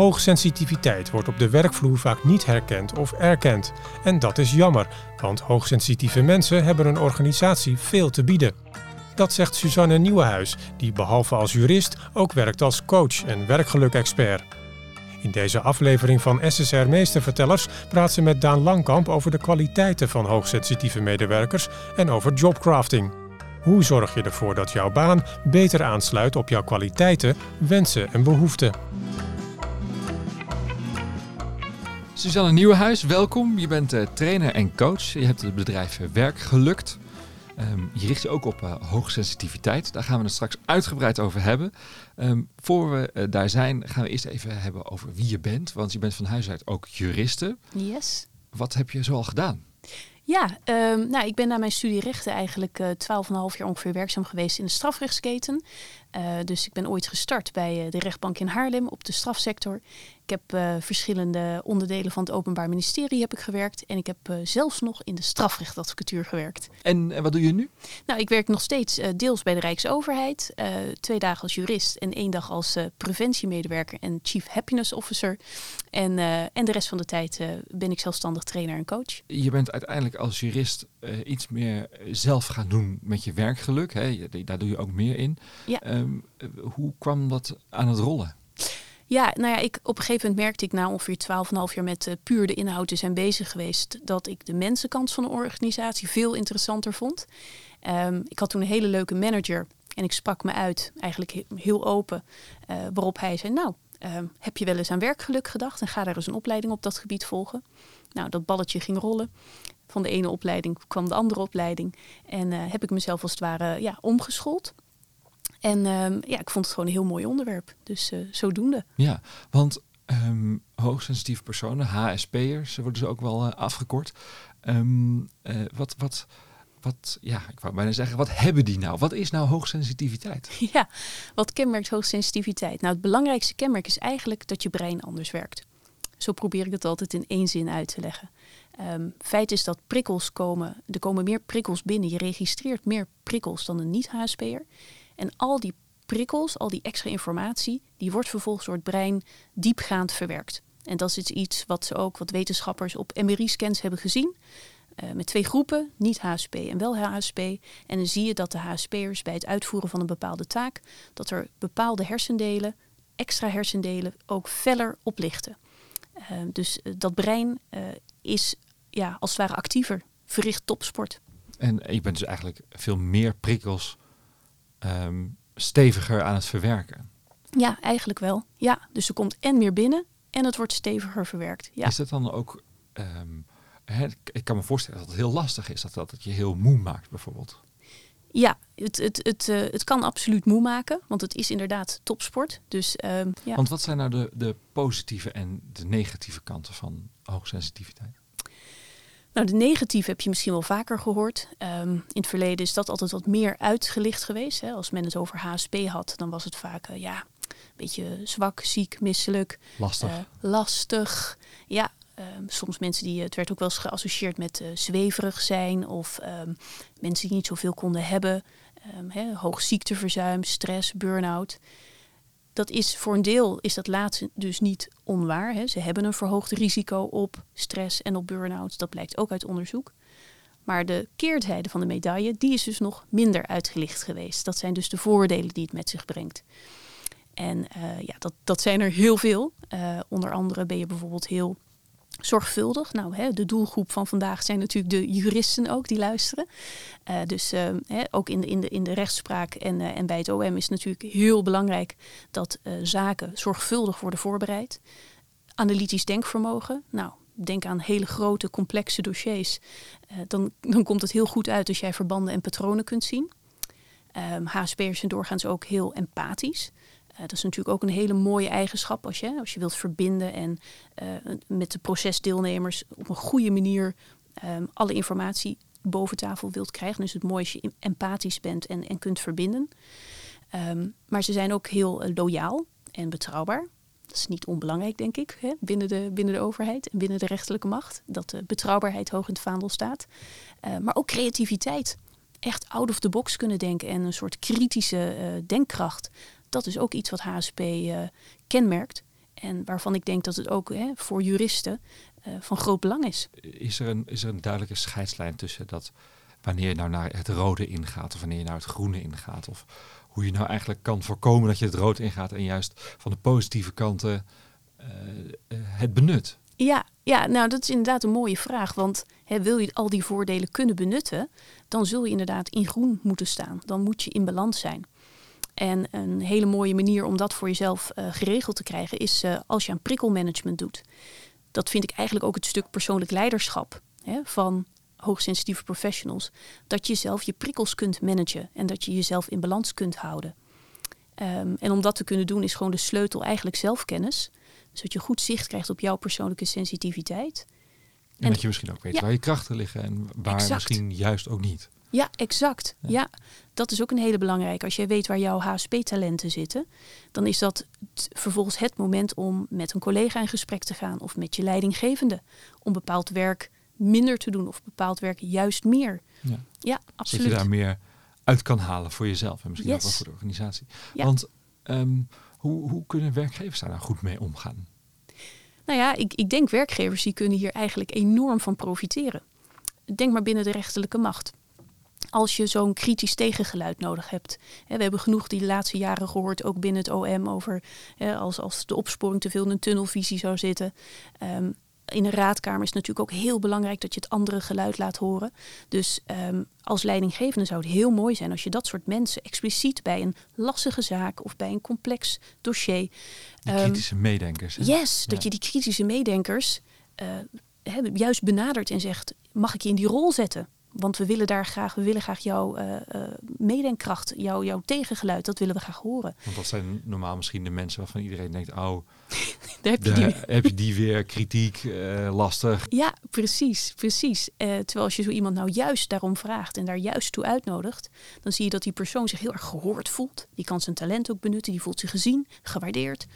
Hoogsensitiviteit wordt op de werkvloer vaak niet herkend of erkend. En dat is jammer, want hoogsensitieve mensen hebben een organisatie veel te bieden. Dat zegt Suzanne Nieuwenhuis, die behalve als jurist ook werkt als coach en werkgeluk-expert. In deze aflevering van SSR Meestervertellers praat ze met Daan Langkamp over de kwaliteiten van hoogsensitieve medewerkers en over jobcrafting. Hoe zorg je ervoor dat jouw baan beter aansluit op jouw kwaliteiten, wensen en behoeften? Suzanne Nieuwenhuis, welkom. Je bent uh, trainer en coach. Je hebt het bedrijf Werk Gelukt. Um, je richt je ook op uh, hoogsensitiviteit. Daar gaan we het straks uitgebreid over hebben. Um, voor we uh, daar zijn, gaan we eerst even hebben over wie je bent. Want je bent van huis uit ook juriste. Yes. Wat heb je zoal gedaan? Ja, um, nou, ik ben na mijn studie rechten eigenlijk uh, 12,5 jaar ongeveer werkzaam geweest in de strafrechtsketen. Uh, dus ik ben ooit gestart bij uh, de rechtbank in Haarlem op de strafsector. Ik heb uh, verschillende onderdelen van het Openbaar Ministerie heb ik gewerkt. En ik heb zelfs nog in de strafrechtadvocatuur gewerkt. En wat doe je nu? Nou, ik werk nog steeds deels bij de Rijksoverheid. twee dagen als jurist en één dag als preventiemedewerker en Chief Happiness Officer. En, en de rest van de tijd ben ik zelfstandig trainer en coach. Je bent uiteindelijk als jurist iets meer zelf gaan doen met je werkgeluk. Hè? Daar doe je ook meer in. Ja. Um, hoe kwam dat aan het rollen? Ja, nou ja, ik, op een gegeven moment merkte ik na ongeveer 12,5 jaar met uh, puur de inhoud te zijn bezig geweest, dat ik de mensenkant van de organisatie veel interessanter vond. Um, ik had toen een hele leuke manager en ik sprak me uit, eigenlijk heel open, uh, waarop hij zei, nou, uh, heb je wel eens aan werkgeluk gedacht en ga daar eens een opleiding op dat gebied volgen. Nou, dat balletje ging rollen. Van de ene opleiding kwam de andere opleiding en uh, heb ik mezelf als het ware ja, omgeschoold. En um, ja, ik vond het gewoon een heel mooi onderwerp. Dus uh, zodoende. Ja, want um, hoogsensitieve personen, HSP'ers, worden ze ook wel uh, afgekort. Um, uh, wat, wat, wat, ja, ik wou bijna zeggen, wat hebben die nou? Wat is nou hoogsensitiviteit? Ja, wat kenmerkt hoogsensitiviteit? Nou, het belangrijkste kenmerk is eigenlijk dat je brein anders werkt. Zo probeer ik het altijd in één zin uit te leggen. Um, feit is dat prikkels komen, er komen meer prikkels binnen. Je registreert meer prikkels dan een niet-HSP'er. En al die prikkels, al die extra informatie, die wordt vervolgens door het brein diepgaand verwerkt. En dat is iets wat ze ook, wat wetenschappers op MRI-scans hebben gezien. Uh, met twee groepen, niet HSP en wel HSP. En dan zie je dat de HSP'ers bij het uitvoeren van een bepaalde taak, dat er bepaalde hersendelen, extra hersendelen, ook feller oplichten. Uh, dus uh, dat brein is ja, als het ware actiever, verricht topsport. En je bent dus eigenlijk veel meer prikkels um, steviger aan het verwerken. Ja, eigenlijk wel. Ja, dus er komt en meer binnen en het wordt steviger verwerkt. Ja. Is dat dan ook, um, hè, ik kan me voorstellen dat het heel lastig is, dat, dat het je heel moe maakt bijvoorbeeld. Ja, het, het, het, uh, het kan absoluut moe maken, want het is inderdaad topsport. Dus, um, ja. Want wat zijn nou de, de positieve en de negatieve kanten van hoogsensitiviteit? Nou, de negatieve heb je misschien wel vaker gehoord. Um, in het verleden is dat altijd wat meer uitgelicht geweest. Hè. Als men het over HSP had, dan was het vaak uh, ja, een beetje zwak, ziek, misselijk. Lastig. Uh, lastig. Ja, um, soms mensen die, het werd ook wel eens geassocieerd met uh, zweverig zijn of um, mensen die niet zoveel konden hebben. Hè, hoog ziekteverzuim, stress, burn-out dat is voor een deel is dat laatste dus niet onwaar. Ze hebben een verhoogd risico op stress en op burn-out. Dat blijkt ook uit onderzoek. Maar de keerzijde van de medaille, die is dus nog minder uitgelicht geweest. Dat zijn dus de voordelen die het met zich brengt. En uh, ja, dat, dat zijn er heel veel. Onder andere ben je bijvoorbeeld heel zorgvuldig. Nou, hè, de doelgroep van vandaag zijn natuurlijk de juristen ook die luisteren. Uh, dus uh, hè, ook in de, in, de, in de rechtspraak en, uh, en bij het OM is natuurlijk heel belangrijk dat zaken zorgvuldig worden voorbereid. Analytisch denkvermogen. Nou, denk aan hele grote, complexe dossiers. dan, dan komt het heel goed uit als jij verbanden en patronen kunt zien. Um, HSP'ers zijn doorgaans ook heel empathisch. Uh, dat is natuurlijk ook een hele mooie eigenschap als je, als je wilt verbinden en uh, met de procesdeelnemers op een goede manier um, alle informatie boven tafel wilt krijgen. Dus het mooie als je empathisch bent en, en kunt verbinden. Um, maar ze zijn ook heel uh, loyaal en betrouwbaar. Dat is niet onbelangrijk, denk ik, hè, binnen, de, binnen de overheid en binnen de rechterlijke macht. Dat de betrouwbaarheid hoog in het vaandel staat. maar ook creativiteit. Echt out of the box kunnen denken en een soort kritische denkkracht dat is ook iets wat HSP uh, kenmerkt. En waarvan ik denk dat het ook hè, voor juristen uh, van groot belang is. Is er, een, is er een duidelijke scheidslijn tussen dat wanneer je nou naar het rode ingaat of wanneer je naar het groene ingaat? Of hoe je nou eigenlijk kan voorkomen dat je het rood ingaat en juist van de positieve kanten uh, het benut? Ja, ja, nou dat is inderdaad een mooie vraag. Want hè, wil je al die voordelen kunnen benutten, dan zul je inderdaad in groen moeten staan. Dan moet je in balans zijn. En een hele mooie manier om dat voor jezelf uh, geregeld te krijgen is uh, als je aan prikkelmanagement doet. Dat vind ik eigenlijk ook het stuk persoonlijk leiderschap hè, van hoogsensitieve professionals. Dat je zelf je prikkels kunt managen en dat je jezelf in balans kunt houden. Um, en om dat te kunnen doen is gewoon de sleutel eigenlijk zelfkennis. Zodat je goed zicht krijgt op jouw persoonlijke sensitiviteit. En, en dat je misschien ook weet waar je krachten liggen en waar misschien juist ook niet. Ja, exact. Ja. dat is ook een hele belangrijke. Als jij weet waar jouw HSP-talenten zitten, dan is dat vervolgens het moment om met een collega in gesprek te gaan of met je leidinggevende om bepaald werk minder te doen of bepaald werk juist meer. Ja, ja absoluut. Dat je daar meer uit kan halen voor jezelf en misschien ook wel voor de organisatie. Want um, hoe, hoe kunnen werkgevers daar nou goed mee omgaan? Nou ja, ik, ik denk werkgevers die kunnen hier eigenlijk enorm van profiteren. Denk maar binnen de rechterlijke macht als je zo'n kritisch tegengeluid nodig hebt. We hebben genoeg die de laatste jaren gehoord, ook binnen het OM, over als, als de opsporing te veel in een tunnelvisie zou zitten. Um, in een raadkamer is het natuurlijk ook heel belangrijk dat je het andere geluid laat horen. Dus um, als leidinggevende zou het heel mooi zijn als je dat soort mensen expliciet bij een lastige zaak of bij een complex dossier. Die um, kritische meedenkers. Hè? Yes, dat je die kritische meedenkers uh, juist benadert en zegt: mag ik je in die rol zetten? Want we willen daar graag, we willen graag jouw uh, uh, meedenkkracht, jouw, jouw tegengeluid, dat willen we graag horen. Want dat zijn normaal misschien de mensen waarvan iedereen denkt, oh, daar heb je, die. heb je die weer, kritiek, uh, lastig. Ja, precies, precies. terwijl als je zo iemand nou juist daarom vraagt en daar juist toe uitnodigt, dan zie je dat die persoon zich heel erg gehoord voelt. Die kan zijn talent ook benutten, die voelt zich gezien, gewaardeerd.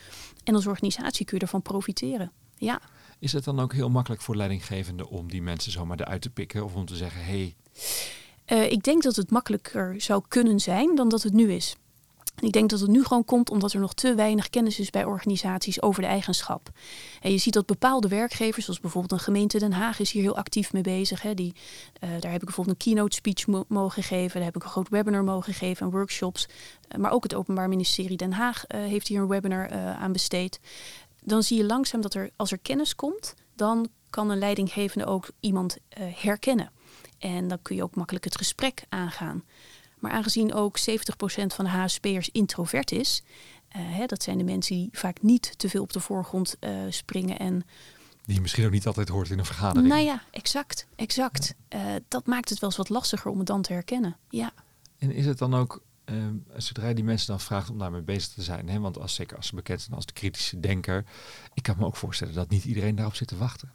En als organisatie kun je ervan profiteren. Ja. Is het dan ook heel makkelijk voor leidinggevenden om die mensen zomaar eruit te pikken of om te zeggen: hé. Hey. Uh, ik denk dat het makkelijker zou kunnen zijn dan dat het nu is. Ik denk dat het nu gewoon komt omdat er nog te weinig kennis is bij organisaties over de eigenschap. En je ziet dat bepaalde werkgevers, zoals bijvoorbeeld een gemeente Den Haag, is hier heel actief mee bezig. Hè. Die, uh, daar heb ik bijvoorbeeld een keynote speech mo mogen geven, daar heb ik een groot webinar mogen geven en workshops. Uh, maar ook het Openbaar Ministerie Den Haag heeft hier een webinar aan besteed dan zie je langzaam dat er, als er kennis komt, dan kan een leidinggevende ook iemand uh, herkennen. En dan kun je ook makkelijk het gesprek aangaan. Maar aangezien ook 70% van de HSP'ers introvert is, uh, hè, dat zijn de mensen die vaak niet te veel op de voorgrond uh, springen en die je misschien ook niet altijd hoort in een vergadering. Nou ja, exact, exact. Ja. dat maakt het wel eens wat lastiger om het dan te herkennen. Ja. En is het dan ook Ehm, zodra je die mensen dan vraagt om daarmee bezig te zijn, hè, want als, zeker als ze bekend zijn als de kritische denker, ik kan me ook voorstellen dat niet iedereen daarop zit te wachten.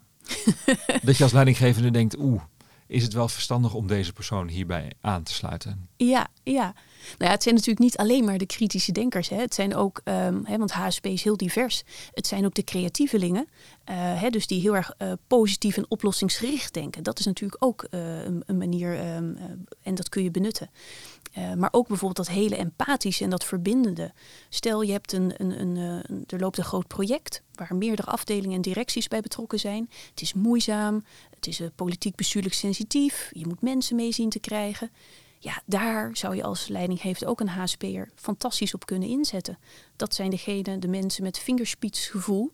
dat je als leidinggevende denkt, oeh, is het wel verstandig om deze persoon hierbij aan te sluiten? Ja, ja. Nou ja, het zijn natuurlijk niet alleen maar de kritische denkers. Hè. Het zijn ook, um, hè, want HSP is heel divers. Het zijn ook de creatievelingen. Uh, hè, dus die heel erg uh, positief en oplossingsgericht denken. Dat is natuurlijk ook uh, een, een, manier um, en dat kun je benutten. Maar ook bijvoorbeeld dat hele empathische en dat verbindende. Stel, je hebt een, een, een, een, er loopt een groot project waar meerdere afdelingen en directies bij betrokken zijn. Het is moeizaam, het is politiek bestuurlijk sensitief, je moet mensen mee zien te krijgen. Ja, daar zou je als leidinggever ook een HSP'er fantastisch op kunnen inzetten. Dat zijn degenen, de mensen met vingerspitsgevoel,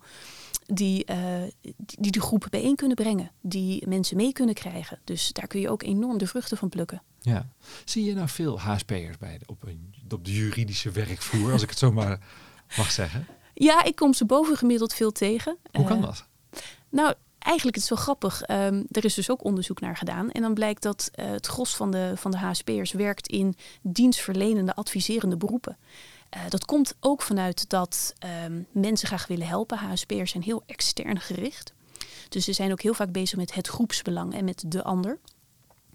die, uh, die de groep bijeen kunnen brengen, die mensen mee kunnen krijgen. Dus daar kun je ook enorm de vruchten van plukken. Ja. Zie je nou veel HSP'ers bij de, op, een, op de juridische werkvloer, als ik het zo maar mag zeggen? Ja, ik kom ze bovengemiddeld veel tegen. Hoe kan uh, dat? Nou, eigenlijk het is wel grappig. Um, er is dus ook onderzoek naar gedaan. En dan blijkt dat uh, het gros van de, van de HSP'ers werkt in dienstverlenende, adviserende beroepen. Uh, dat komt ook vanuit dat um, mensen graag willen helpen. HSP'ers zijn heel extern gericht. Dus ze zijn ook heel vaak bezig met het groepsbelang en met de ander.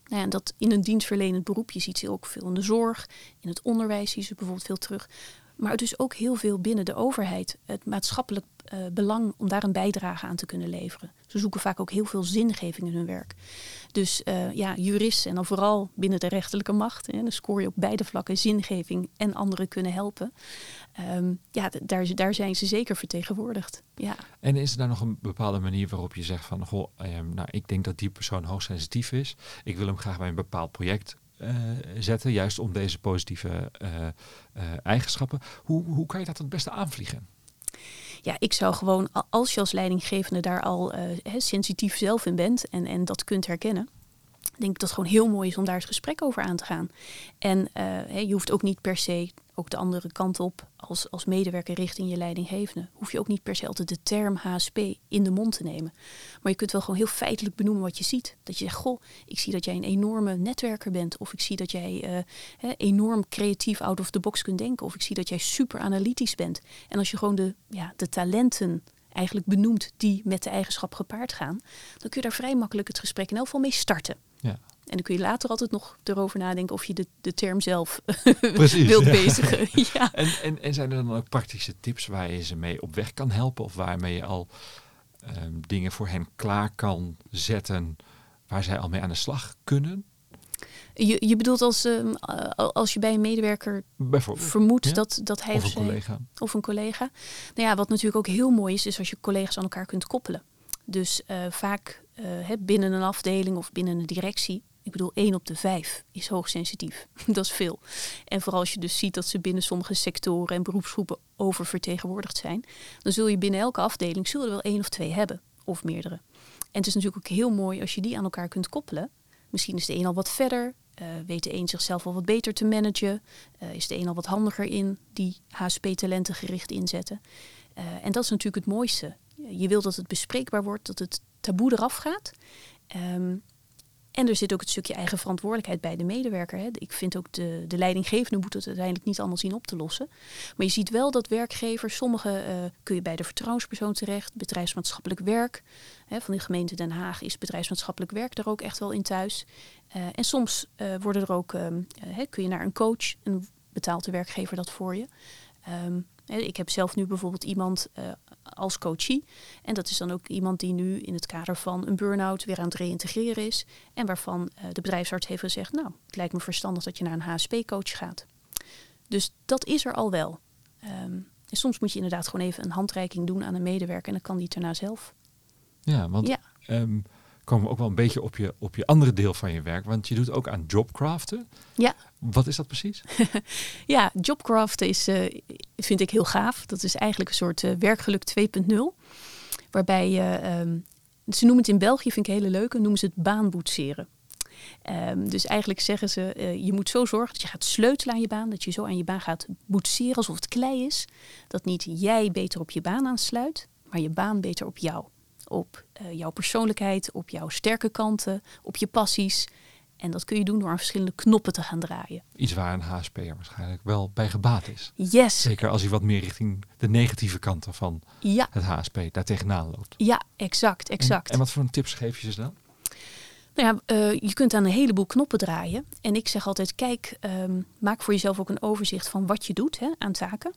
Nou ja, dat in een dienstverlenend beroep, je ziet ze ook veel in de zorg, in het onderwijs zie je ze bijvoorbeeld veel terug. Maar dus ook heel veel binnen de overheid. Het maatschappelijk uh, belang om daar een bijdrage aan te kunnen leveren. Ze zoeken vaak ook heel veel zingeving in hun werk. Dus uh, ja, juristen en dan vooral binnen de rechterlijke macht. Hè, dan scoor je op beide vlakken zingeving en anderen kunnen helpen. Um, ja, daar, daar zijn ze zeker vertegenwoordigd. Ja. En is er daar nog een bepaalde manier waarop je zegt van, goh, um, nou, ik denk dat die persoon hoogsensitief is. Ik wil hem graag bij een bepaald project zetten, juist om deze positieve uh, eigenschappen. Hoe, hoe kan je dat het beste aanvliegen? Ja, ik zou gewoon, als je als leidinggevende daar al sensitief zelf in bent en, en dat kunt herkennen, denk ik dat het gewoon heel mooi is om daar het gesprek over aan te gaan. En uh, je hoeft ook niet per se ook de andere kant op als, als medewerker richting je leidinggevende. Hoef je ook niet per se altijd de term HSP in de mond te nemen. Maar je kunt wel gewoon heel feitelijk benoemen wat je ziet. Dat je zegt, goh, ik zie dat jij een enorme netwerker bent. Of ik zie dat jij uh, enorm creatief out of the box kunt denken. Of ik zie dat jij super analytisch bent. En als je gewoon de, ja, de talenten eigenlijk benoemt die met de eigenschap gepaard gaan, dan kun je daar vrij makkelijk het gesprek in elk geval mee starten. Ja. En dan kun je later altijd nog erover nadenken of je de, de term zelf Precies, wilt ja. bezigen. ja. En, en, en zijn er dan ook praktische tips waar je ze mee op weg kan helpen? Of waarmee je al um, dingen voor hen klaar kan zetten waar zij al mee aan de slag kunnen? Je, je bedoelt als, um, als je bij een medewerker vermoedt ja? dat, dat hij of, een collega. Of een collega. Nou ja, wat natuurlijk ook heel mooi is, is als je collega's aan elkaar kunt koppelen. Dus uh, vaak uh, binnen een afdeling of binnen een directie ik bedoel, 1 op de 5 is hoogsensitief. dat is veel. En vooral als je dus ziet dat ze binnen sommige sectoren en beroepsgroepen oververtegenwoordigd zijn, dan zul je binnen elke afdeling zullen er wel één of twee hebben, of meerdere. En het is natuurlijk ook heel mooi als je die aan elkaar kunt koppelen. Misschien is de een al wat verder, uh, weet de een zichzelf al wat beter te managen, uh, is de een al wat handiger in die HSP-talenten gericht inzetten. En dat is natuurlijk het mooiste. Je wil dat het bespreekbaar wordt, dat het taboe eraf gaat. Um, en er zit ook het stukje eigen verantwoordelijkheid bij de medewerker. Hè. Ik vind ook de, de leidinggevende moet het uiteindelijk niet allemaal zien op te lossen. Maar je ziet wel dat werkgevers, sommige uh, kun je bij de vertrouwenspersoon terecht, bedrijfsmaatschappelijk werk. Hè, van de gemeente Den Haag is bedrijfsmaatschappelijk werk daar ook echt wel in thuis. Uh, en soms uh, worden er ook, um, kun je naar een coach en betaalt de werkgever dat voor je. Um, ik heb zelf nu bijvoorbeeld iemand als coachie. En dat is dan ook iemand die nu in het kader van een burn-out weer aan het reïntegreren is. En waarvan uh, de bedrijfsarts heeft gezegd, nou, het lijkt me verstandig dat je naar een HSP-coach gaat. Dus dat is er al wel. Um, en soms moet je inderdaad gewoon even een handreiking doen aan een medewerker en dan kan die daarna zelf. Ja, want ja. Um, komen we ook wel een beetje op je, op je andere deel van je werk. Want je doet ook aan jobcraften. Ja. Wat is dat precies? ja, jobcraften is, uh, vind ik heel gaaf. Dat is eigenlijk een soort uh, werkgeluk 2.0. Waarbij je, um, ze noemen het in België, vind ik hele leuke, noemen ze het baanboetseren. Um, dus eigenlijk zeggen ze, uh, je moet zo zorgen dat je gaat sleutelen aan je baan. Dat je zo aan je baan gaat boetseren alsof het klei is. Dat niet jij beter op je baan aansluit, maar je baan beter op jou op uh, jouw persoonlijkheid, op jouw sterke kanten, op je passies. En dat kun je doen door aan verschillende knoppen te gaan draaien. Iets waar een HSP'er waarschijnlijk wel bij gebaat is. Yes. Zeker als hij wat meer richting de negatieve kanten van ja. het HSP daar tegenaan loopt. Ja, exact, exact. En, en wat voor tips geef je ze dan? Nou ja, uh, je kunt aan een heleboel knoppen draaien. En ik zeg altijd, kijk, um, maak voor jezelf ook een overzicht van wat je doet hè, aan taken.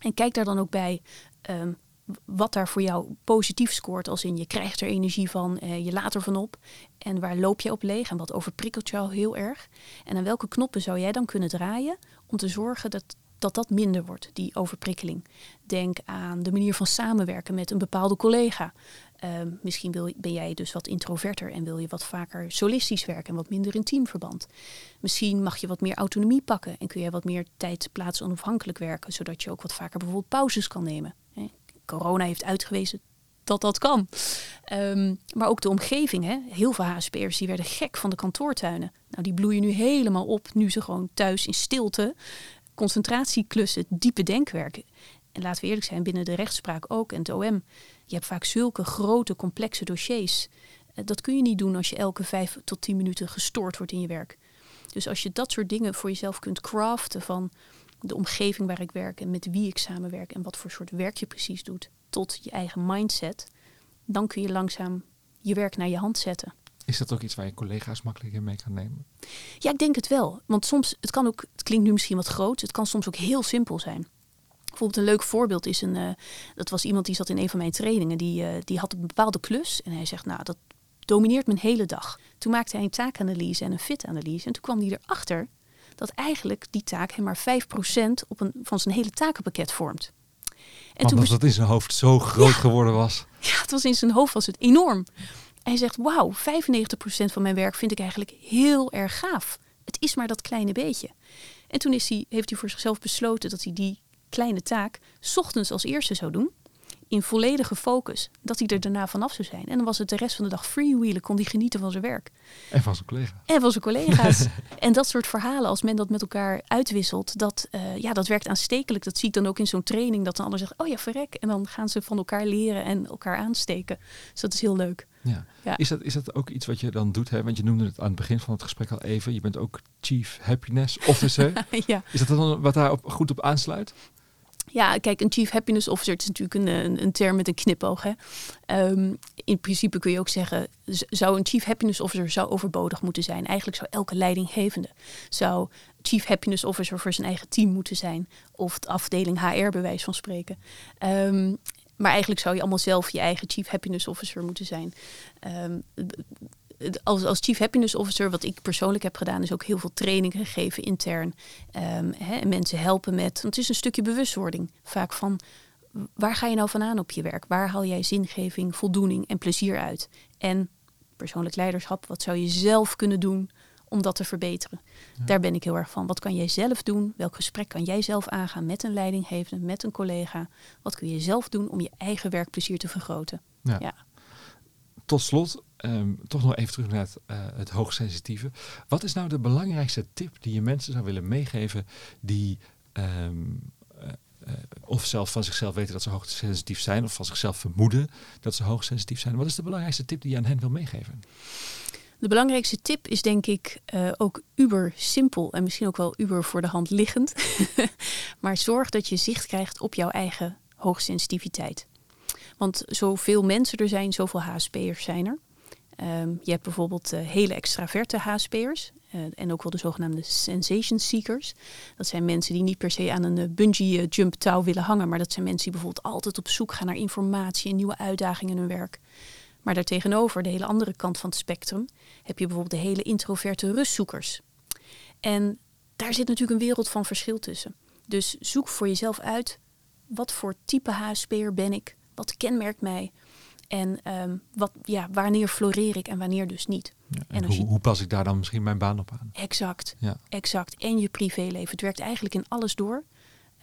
En kijk daar dan ook bij, um, wat daar voor jou positief scoort, als in je krijgt er energie van, eh, je laat ervan op. En waar loop je op leeg en wat overprikkelt jou heel erg. En aan welke knoppen zou jij dan kunnen draaien om te zorgen dat dat, dat minder wordt, die overprikkeling. Denk aan de manier van samenwerken met een bepaalde collega. Uh, misschien wil, ben jij dus wat introverter en wil je wat vaker solistisch werken en wat minder in teamverband. Misschien mag je wat meer autonomie pakken en kun je wat meer tijd plaatsen onafhankelijk werken, zodat je ook wat vaker bijvoorbeeld pauzes kan nemen corona heeft uitgewezen dat dat kan. Um, maar ook de omgeving. Hè? Heel veel HSP'ers die werden gek van de kantoortuinen. Nou, die bloeien nu helemaal op nu ze gewoon thuis in stilte concentratieklussen, diepe denkwerken. En laten we eerlijk zijn, binnen de rechtspraak ook en het OM. Je hebt vaak zulke grote, complexe dossiers. Eh, dat kun je niet doen als je elke vijf tot tien minuten gestoord wordt in je werk. Dus als je dat soort dingen voor jezelf kunt craften van de omgeving waar ik werk en met wie ik samenwerk en wat voor soort werk je precies doet, tot je eigen mindset, dan kun je langzaam je werk naar je hand zetten. Is dat ook iets waar je collega's makkelijker mee kan nemen? Ja, ik denk het wel. Want soms, het kan ook, het klinkt nu misschien wat groot, het kan soms ook heel simpel zijn. Bijvoorbeeld een leuk voorbeeld is een, uh, dat was iemand die zat in een van mijn trainingen, die, uh, die had een bepaalde klus en hij zegt, nou dat domineert mijn hele dag. Toen maakte hij een taakanalyse en een fit-analyse en toen kwam hij erachter dat eigenlijk die taak hem maar 5% op een, van zijn hele takenpakket vormt. En toen dat in zijn hoofd zo groot geworden was. Ja, het was in zijn hoofd was het enorm. Hij zegt, wauw, 95% van mijn werk vind ik eigenlijk heel erg gaaf. Het is maar dat kleine beetje. En toen is hij, heeft hij voor zichzelf besloten dat hij die kleine taak ochtends als eerste zou doen. In volledige focus. Dat hij er daarna vanaf zou zijn. En dan was het de rest van de dag freewheelen. Kon hij genieten van zijn werk. En van zijn collega's. En van zijn collega's. en dat soort verhalen, als men dat met elkaar uitwisselt. Dat, uh, ja, dat werkt aanstekelijk. Dat zie ik dan ook in zo'n training. Dat de ander zegt, oh ja, verrek. En dan gaan ze van elkaar leren en elkaar aansteken. Dus dat is heel leuk. Ja. ja. Is, dat, is dat ook iets wat je dan doet? Hè? Want je noemde het aan het begin van het gesprek al even. Je bent ook Chief Happiness Officer. ja. Is dat dan wat daar op, goed op aansluit? Ja, kijk, een Chief Happiness Officer is natuurlijk een, een, term met een knipoog. Um, in principe kun je ook zeggen, zou een Chief Happiness Officer zou overbodig moeten zijn. Eigenlijk zou elke leidinggevende zou Chief Happiness Officer voor zijn eigen team moeten zijn. Of de afdeling HR bij wijze van spreken. Um, maar eigenlijk zou je allemaal zelf je eigen Chief Happiness Officer moeten zijn. Um, als, als Chief Happiness Officer, wat ik persoonlijk heb gedaan, is ook heel veel training gegeven intern. Um, hè, mensen helpen met. Want het is een stukje bewustwording. Vaak van waar ga je nou vandaan op je werk? Waar haal jij zingeving, voldoening en plezier uit? En persoonlijk leiderschap, wat zou je zelf kunnen doen om dat te verbeteren? Daar ben ik heel erg van. Wat kan jij zelf doen? Welk gesprek kan jij zelf aangaan met een leidinggevende, met een collega? Wat kun je zelf doen om je eigen werkplezier te vergroten? Ja. ja. Tot slot, um, toch nog even terug naar het, uh, het hoogsensitieve. Wat is nou de belangrijkste tip die je mensen zou willen meegeven die um, of zelf van zichzelf weten dat ze hoogsensitief zijn of van zichzelf vermoeden dat ze hoogsensitief zijn? Wat is de belangrijkste tip die je aan hen wil meegeven? De belangrijkste tip is denk ik ook uber simpel en misschien ook wel uber voor de hand liggend. maar zorg dat je zicht krijgt op jouw eigen hoogsensitiviteit. Want zoveel mensen er zijn, zoveel HSP'ers zijn er. Um, je hebt bijvoorbeeld uh, hele extraverte HSP'ers. Uh, en ook wel de zogenaamde sensation seekers. Dat zijn mensen die niet per se aan een uh, bungee jump touw willen hangen. Maar dat zijn mensen die bijvoorbeeld altijd op zoek gaan naar informatie en nieuwe uitdagingen in hun werk. Maar daartegenover, de hele andere kant van het spectrum, heb je bijvoorbeeld de hele introverte rustzoekers. En daar zit natuurlijk een wereld van verschil tussen. Dus zoek voor jezelf uit, wat voor type HSP'er ben ik? Wat kenmerkt mij? En um, wat, ja, wanneer floreer ik en wanneer dus niet. Ja, en, hoe, hoe, pas ik daar dan misschien mijn baan op aan? Exact, ja. exact. En je privéleven. Het werkt eigenlijk in alles door.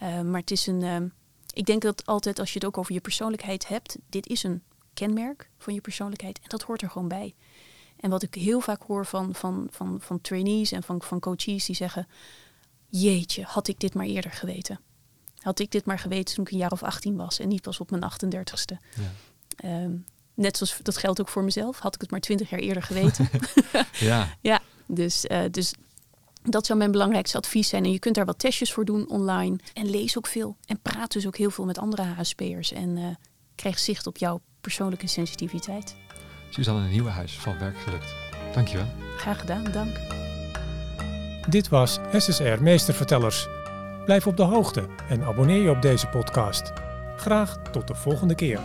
Uh, maar het is een... Um, ik denk dat altijd als je het ook over je persoonlijkheid hebt... dit is een kenmerk van je persoonlijkheid. En dat hoort er gewoon bij. En wat ik heel vaak hoor van, van, van, van trainees en van, van coaches die zeggen... Jeetje, had ik dit maar eerder geweten. Had ik dit maar geweten toen ik een jaar of 18 was en niet pas op mijn 38ste. Ja. Um, net zoals dat geldt ook voor mezelf. Had ik het maar 20 jaar eerder geweten. ja. ja, dus, uh, dus dat zou mijn belangrijkste advies zijn. En je kunt daar wat testjes voor doen online. En lees ook veel. En praat dus ook heel veel met andere HSP'ers. En uh, krijg zicht op jouw persoonlijke sensitiviteit. Suzanne Nieuwenhuis van Werk Gelukt. Dankjewel. Graag gedaan, dank. Dit was SSR Meestervertellers. Blijf op de hoogte en abonneer je op deze podcast. Graag tot de volgende keer.